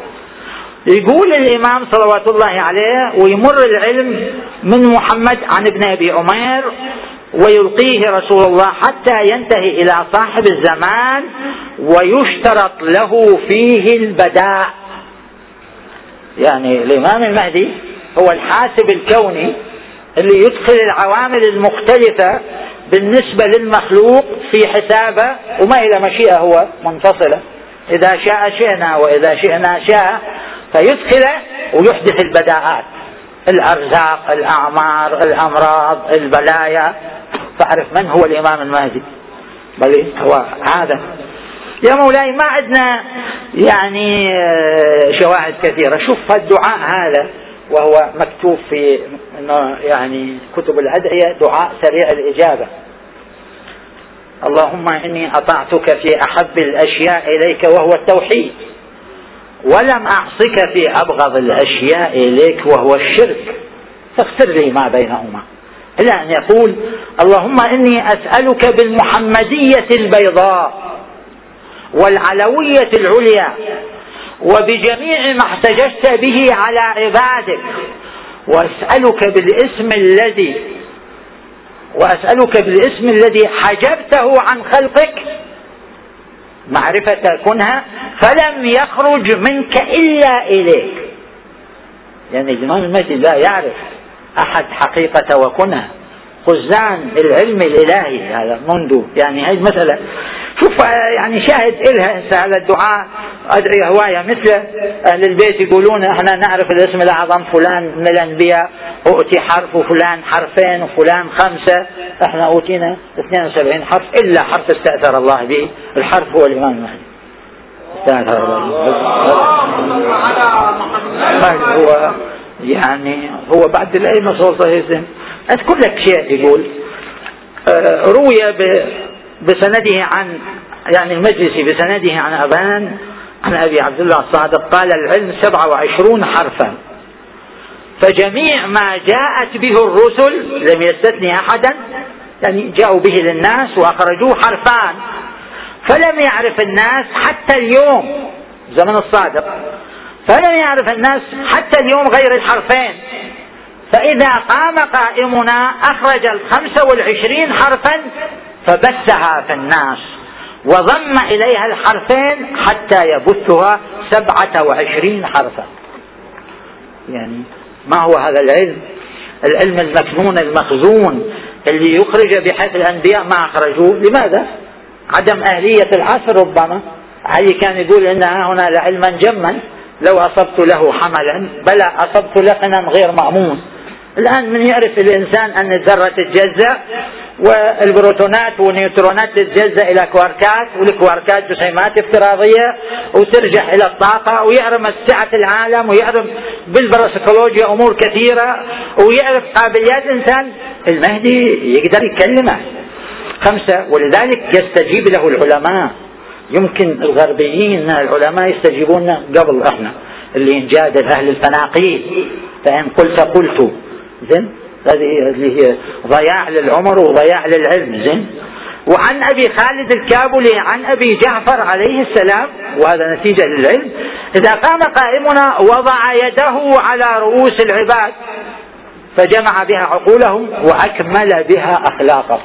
يقول الإمام صلوات الله عليه ويمر العلم من محمد عن ابن أبي عمير ويلقيه رسول الله حتى ينتهي إلى صاحب الزمان ويشترط له فيه البداء. يعني الإمام المهدي هو الحاسب الكوني اللي يدخل العوامل المختلفة بالنسبة للمخلوق في حسابه وما إلى مشيئة هو منفصلة. إذا شاء شئنا وإذا شئنا شاء فيدخل ويحدث البداءات الأرزاق الأعمار الأمراض البلايا. تعرف من هو الإمام المهدي؟ بل هو هذا. يا مولاي ما عندنا يعني آه، شواهد كثيرة. شوف الدعاء هذا وهو مكتوب في يعني كتب الأدعية دعاء سريع الإجابة. اللهم إني أطعتك في أحب الأشياء إليك وهو التوحيد. ولم أعصك في أبغض الأشياء إليك وهو الشرك. فاغفر لي ما بينهما. إلى أن يقول اللهم إني أسألك بالمحمدية البيضاء والعلوية العليا وبجميع ما احتججت به على عبادك وأسألك بالاسم الذي وأسألك بالاسم الذي حجبته عن خلقك معرفة كنها فلم يخرج منك إلا إليك. يعني الإمام المهدي لا يعرف أحد حقيقة وكنها خزان العلم الإلهي هذا منذ يعني هذه المسألة. شوف يعني شاهد إلها هذا الدعاء أدعية هواية مثل أهل البيت يقولون إحنا نعرف الاسم الأعظم فلان من الأنبياء أؤتي حرف وفلان حرفين وفلان خمسة. إحنا أوتينا 72 حرف إلا حرف استأثر الله به الحرف هو الإمام المهدي. استأثر الله هو يعني هو بعد الأئمة عليه وسلم أذكر لك شيء يقول آه، روي بسنده عن يعني المجلسي بسنده عن أبان عن أبي عبد الله الصادق قال العلم سبعة وعشرون حرفا. فجميع ما جاءت به الرسل لم يستثني أحدا يعني جاءوا به للناس وأخرجوه حرفان فلم يعرف الناس حتى اليوم زمن الصادق. فلم يعرف الناس حتى اليوم غير الحرفين. فإذا قام قائمنا أخرج الخمسة والعشرين حرفا فبثها في الناس وضم إليها الحرفين حتى يبثها سبعة وعشرين حرفا. يعني ما هو هذا العلم؟ العلم المكنون المخزون اللي يخرج بحيث الأنبياء ما أخرجوه. لماذا؟ عدم أهلية العصر ربما. علي كان يقول إن هنا لعلما جما. لو أصبت له حملا بلى أصبت لقنا غير مأمون. الآن من يعرف الإنسان أن الذرة تتجزأ والبروتونات والنيوترونات تتجزأ إلى كواركات والكواركات جسيمات افتراضية وترجع إلى الطاقة ويعرف سعة العالم ويعرف بالباراسيكولوجيا أمور كثيرة ويعرف قابليات الإنسان المهدي يقدر يكلمه. خمسة ولذلك يستجيب له العلماء. يمكن الغربيين العلماء يستجيبون قبل إحنا اللي ينجادل أهل الفناقيل. فإن قلت قلت. زين؟ هذه هي ضياع للعمر وضياع للعلم زين؟ وعن أبي خالد الكابلي عن أبي جعفر عليه السلام وهذا نتيجة للعلم إذا قام قائمنا وضع يده على رؤوس العباد فجمع بها عقولهم وأكمل بها أخلاقهم.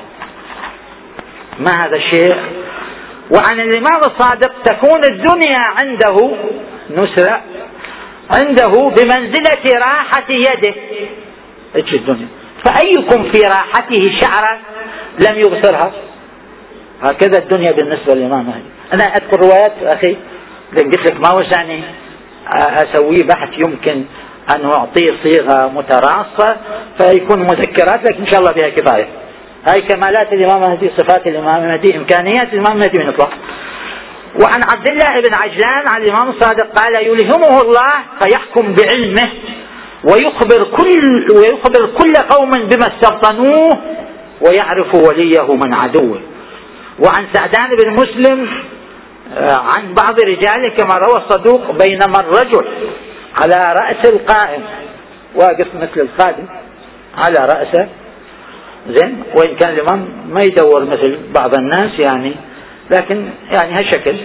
ما هذا الشيء؟ وعن الإمام الصادق تكون الدنيا عنده نسرة عنده بمنزلة راحة يده إيش الدنيا؟ فأيكم في راحته شعرة لم يبصرها؟ هكذا الدنيا بالنسبة للإمام مهدي أنا أذكر روايات أخي قلت لك ما وسعني أسوي بحث يمكن أن أعطيه صيغة متراصة فيكون مذكرات لكن إن شاء الله بها كفاية. هاي كمالات الإمام المهدي صفات الإمام المهدي إمكانيات الإمام المهدي إطلاق وعن عبد الله بن عجلان عن الإمام الصادق قال يلهمه الله فيحكم بعلمه. ويخبر كل ويخبر كل قوم بما استبطنوه ويعرف وليه من عدوه. وعن سعدان بن مسلم آه، عن بعض رجاله كما روى الصدوق بينما الرجل على رأس القائم. واقف مثل الخادم على رأسه. زين وإن كان الإمام ما يدور مثل بعض الناس يعني لكن يعني هالشكل.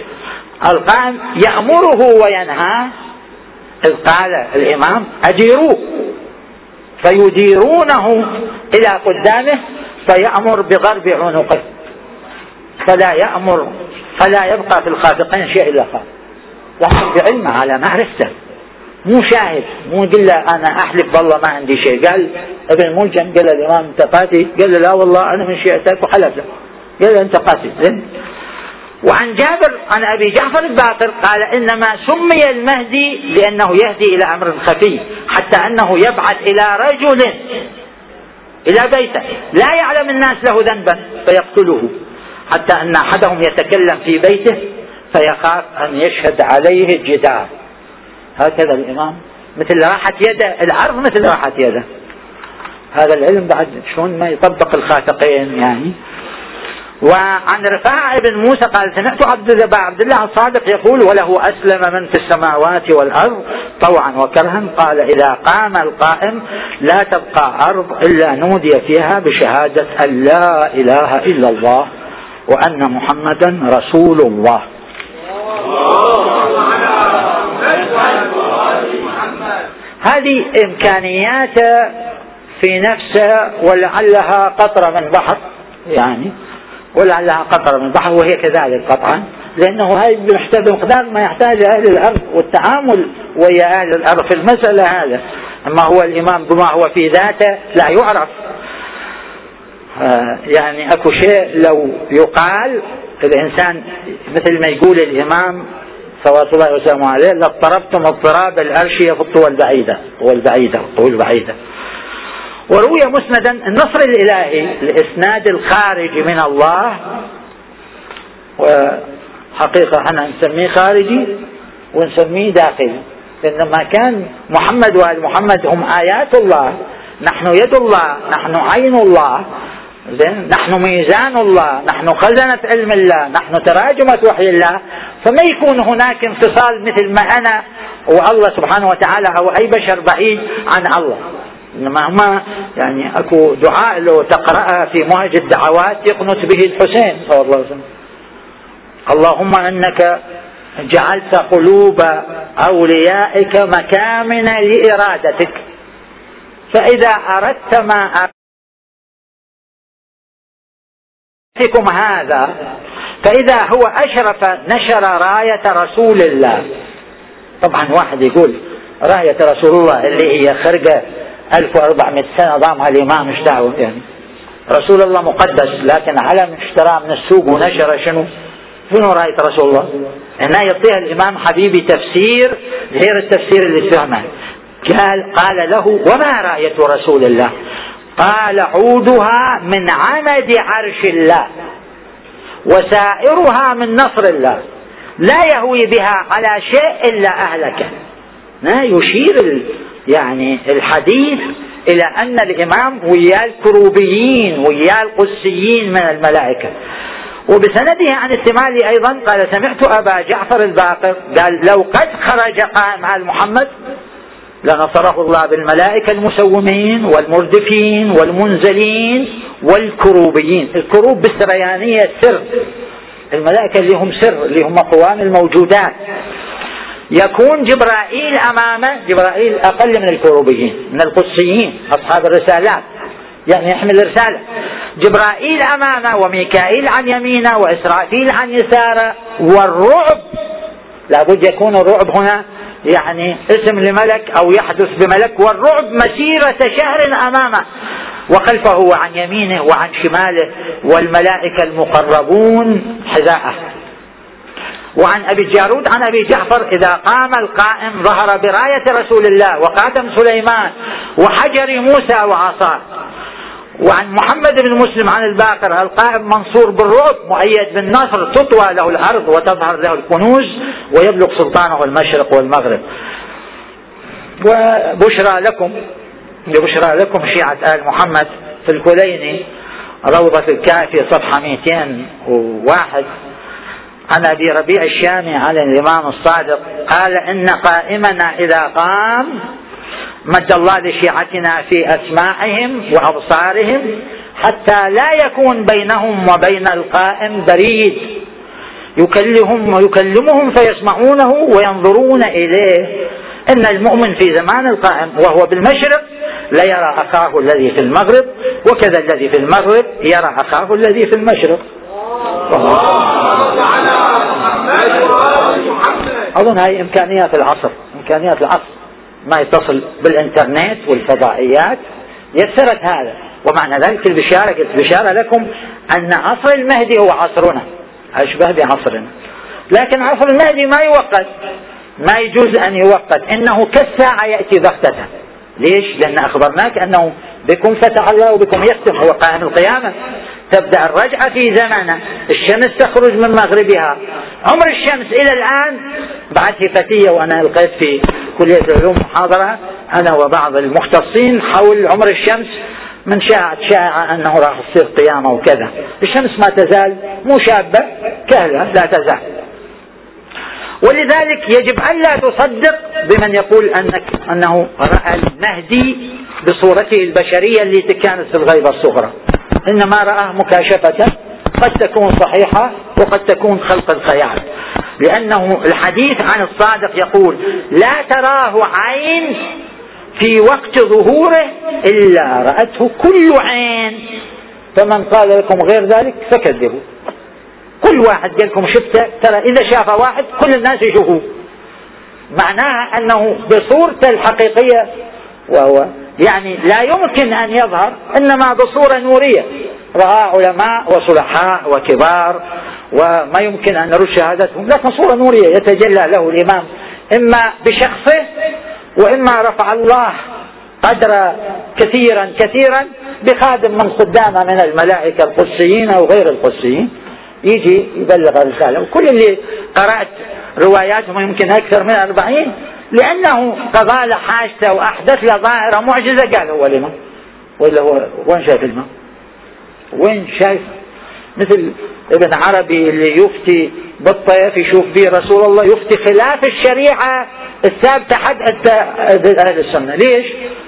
القائم يأمره وينهاه إذ قال الإمام أديروه فيديرونه إلى قدامه فيأمر بضرب عنقه. فلا يأمر فلا يبقى في الخافقين شيء إلا خاف. لكن بعلمه على معرفته. مو شاهد مو يقول له أنا أحلف والله ما عندي شيء. قال ابن ملجم قال الإمام انت قاتل قال له لا والله أنا من شيعتك وحلف له قال له أنت قاتل. زين. وعن جابر عن أبي جعفر الباقر قال إنما سمي المهدي لأنه يهدي إلى أمر خفي حتى أنه يبعث إلى رجل إلى بيته. لا يعلم الناس له ذنبا فيقتله. حتى أن أحدهم يتكلم في بيته فيخاف أن يشهد عليه الجدار. هكذا الإمام. مثل راحة يده. العرض مثل راحة يده. هذا العلم بعد شلون ما يطبق الخاتقين يعني. وعن رفاعة بن موسى قال سمعت عبد عبد الله الصادق يقول وله أسلم من في السماوات والأرض طوعا وكرها. قال إذا قام القائم لا تبقى أرض إلا نودي فيها بشهادة أن لا إله إلا الله وأن محمدا رسول الله. هذه إمكانيات في نفسها ولعلها قطرة من بحر يعني ولعلها قطرة من البحر وهي كذلك قطعا. لأنه هذه محتاج مقدار ما يحتاج أهل الأرض والتعامل ويا أهل الأرض في المسألة هذا. أما هو الإمام بما هو في ذاته لا يعرف. آه يعني أكو شيء لو يقال الإنسان مثل ما يقول الإمام صلوات الله وسلامه عليه لاضطربتم اضطراب الأرشية في الطول البعيدة. الطول البعيدة الطول البعيدة. وروي مسندا النصر الإلهي الإسناد الخارجي من الله. وحقيقة إحنا نسميه خارجي ونسميه داخلي. لما كان محمد وآل محمد هم آيات الله. نحن يد الله نحن عين الله. زين؟ نحن ميزان الله. نحن خزنة علم الله. نحن تراجمة وحي الله. فما يكون هناك انفصال مثل ما أنا وألله سبحانه وتعالى أو أي بشر بعيد عن الله. إنما هما يعني أكو دعاء لو تقرأها في مهج الدعوات يقنت به الحسين صلى الله عليه وسلم. اللهم إنك جعلت قلوب أوليائك مكامن لإرادتك. فإذا أردت ما أردتكم هذا فإذا هو أشرف نشر راية رسول الله. طبعا واحد يقول راية رسول الله اللي هي خرقة 1400 سنة ضامها الإمام إيش دعوة يعني رسول الله مقدس لكن علم اشتراه من السوق ونشر شنو؟ شنو راية رسول الله؟ هنا يعطيها الإمام حبيبي تفسير غير التفسير اللي فهمه قال قال له وما راية رسول الله؟ قال عودها من عمد عرش الله وسائرها من نصر الله. لا يهوي بها على شيء إلا أهلكه يشير يعني الحديث إلى أن الإمام ويا الكروبيين ويا القدسيين من الملائكة. وبسنده عن الثمالي أيضا قال سمعت أبا جعفر الباقر قال لو قد خرج قائم على محمد لنصره الله بالملائكة المسومين والمردفين والمنزلين والكروبيين. الكروب بالسريانية سر. الملائكة اللي هم سر اللي هم قوام الموجودات. يكون جبرائيل امامه جبرائيل أقل من الكروبيين من القدسيين أصحاب الرسالات. يعني يحمل رساله جبرائيل أمامه وميكائيل عن يمينه واسرافيل عن يساره والرعب. لابد يكون الرعب هنا يعني اسم لملك أو يحدث بملك والرعب مسيرة شهر أمامه. وخلفه وعن يمينه وعن شماله والملائكة المقربون حذاءه. وعن أبي الجارود عن أبي جعفر إذا قام القائم ظهر براية رسول الله وقاتم سليمان وحجر موسى وعصاه. وعن محمد بن مسلم عن الباقر القائم منصور بالرعب مؤيد بالنصر تطوى له الأرض وتظهر له الكنوز ويبلغ سلطانه المشرق والمغرب. وبشرى لكم بشرى لكم شيعة آل محمد في الكليني روضة الكافي صفحة 201 عن أبي ربيع الشامي عن الإمام الصادق قال إن قائمنا إذا قام مد الله لشيعتنا في أسماعهم وأبصارهم حتى لا يكون بينهم وبين القائم بريد. يكلمهم ويكلمهم فيسمعونه وينظرون إليه. إن المؤمن في زمان القائم وهو بالمشرق ليرى أخاه الذي في المغرب وكذا الذي في المغرب يرى أخاه الذي في المشرق. أظن هذه إمكانيات العصر إمكانيات العصر. ما يتصل بالإنترنت والفضائيات. يسرت هذا. ومعنى ذلك البشارة قلت بشارة لكم أن عصر المهدي هو عصرنا. أشبه بعصرنا. لكن عصر المهدي ما يوقت ما يجوز أن يوقت إنه كالساعة يأتي بغتة. ليش؟ لأن أخبرناك أنه بكم فتح الله وبكم يختم هو قائم القيامة. تبدأ الرجعة في زمانه. الشمس تخرج من مغربها. عمر الشمس إلى الآن بعد هفتية وأنا ألقيت في كلية العلوم محاضرة أنا وبعض المختصين حول عمر الشمس من شاعت شائعة أنه راح تصير قيامة وكذا. الشمس ما تزال مو شابة كهلة لا تزال. ولذلك يجب أن لا تصدق بمن يقول أنك أنه رأى المهدي بصورته البشرية التي كانت في الغيبة الصغرى. إنما رآه مكاشفة قد تكون صحيحة وقد تكون خلق الخيال. لأنه الحديث عن الصادق يقول لا تراه عين في وقت ظهوره إلا رأته كل عين. فمن قال لكم غير ذلك فكذبوا. كل واحد قال لكم شفته ترى إذا شاف واحد كل الناس يشوفوه. معناها أنه بصورته الحقيقية وهو يعني لا يمكن أن يظهر إنما بصورة نورية. رأى علماء وصلحاء وكبار وما يمكن أن نرد شهادتهم لكن صورة نورية يتجلى له الإمام. إما بشخصه وإما رفع الله قدر كثيرا كثيرا بخادم من خدامة من الملائكة القدسيين أو غير القدسيين. يجي يبلغ الرسالة. وكل اللي قرأت رواياتهم يمكن أكثر من أربعين. لأنه قضى له حاجته وأحدث له ظاهرة معجزة. قال هو لما؟ ولا هو وين شايف الماء وين شايف؟ مثل ابن عربي اللي يفتي بالطيف يشوف به رسول الله يفتي خلاف الشريعة الثابتة حد أهل السنة. ليش؟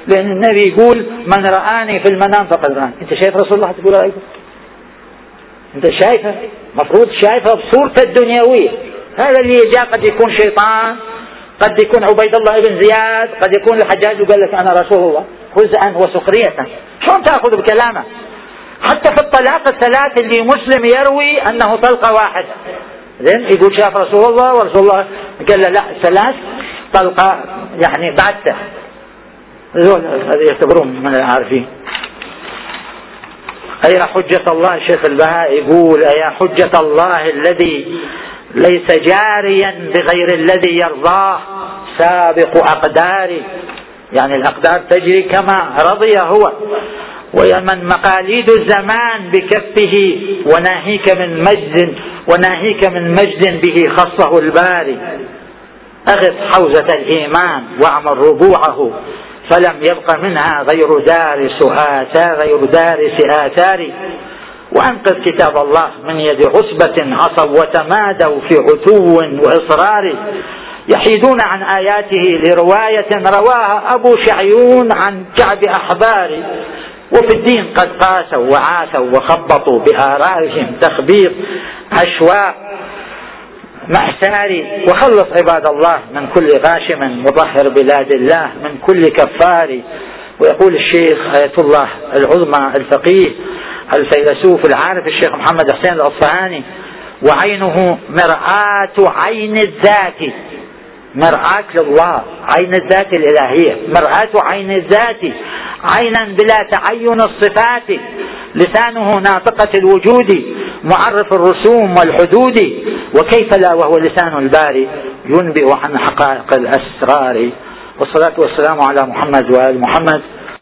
لأن النبي يقول من رآني في المنام فقد رآني. أنت شايف رسول الله تقول رأيته أنت شايفه؟ مفروض شايفه بصورته الدنيوية. هذا اللي جاء قد يكون شيطان قد يكون عبيد الله بن زياد قد يكون الحجاج وقال لك أنا رسول الله هزءا وسخرية. شلون تأخذ بكلامه؟ حتى في الطلاق الثلاث اللي مسلم يروي أنه طلقة واحدة. زين يقول شاف رسول الله ورسول الله قال له لا ثلاث طلقة يعني بعدته هذه يعتبرون من العارفين. أي حجة الله؟ الشيخ البهاء يقول أي حجة الله الذي ليس جاريا بغير الذي يرضاه. سابق أقداري. يعني الأقدار تجري كما رضي هو. ومن مقاليد الزمان بكفه وناهيك من مجد وناهيك من مجد به خصه الباري. أغث حوزة الإيمان واعمل ربوعه. فلم يبق منها غير دارس آثار غير دارس آثار وأنقذ كتاب الله من يد عصبة عصوا وتمادوا في عتو وإصرار يحيدون عن آياته لرواية رواها أبو شعيون عن كعب أحبار. وفي الدين قد قاسوا وعاثوا وخبطوا بآرائهم تخبيط أشواء محساري وخلص عباد الله من كل غاشم مطهر بلاد الله من كل كفار. ويقول الشيخ آية الله العظمى الفقيه الفيلسوف العارف الشيخ محمد حسين الأصفهاني وعينه مرآة عين الذات. مرآة لله عين الذات الإلهية. مرآة عين الذات عينا بلا تعين الصفات. لسانه ناطقة الوجود معرف الرسوم والحدود. وكيف لا وهو لسان الباري ينبئ عن حقائق الأسرار. والصلاة والسلام على محمد وآل محمد.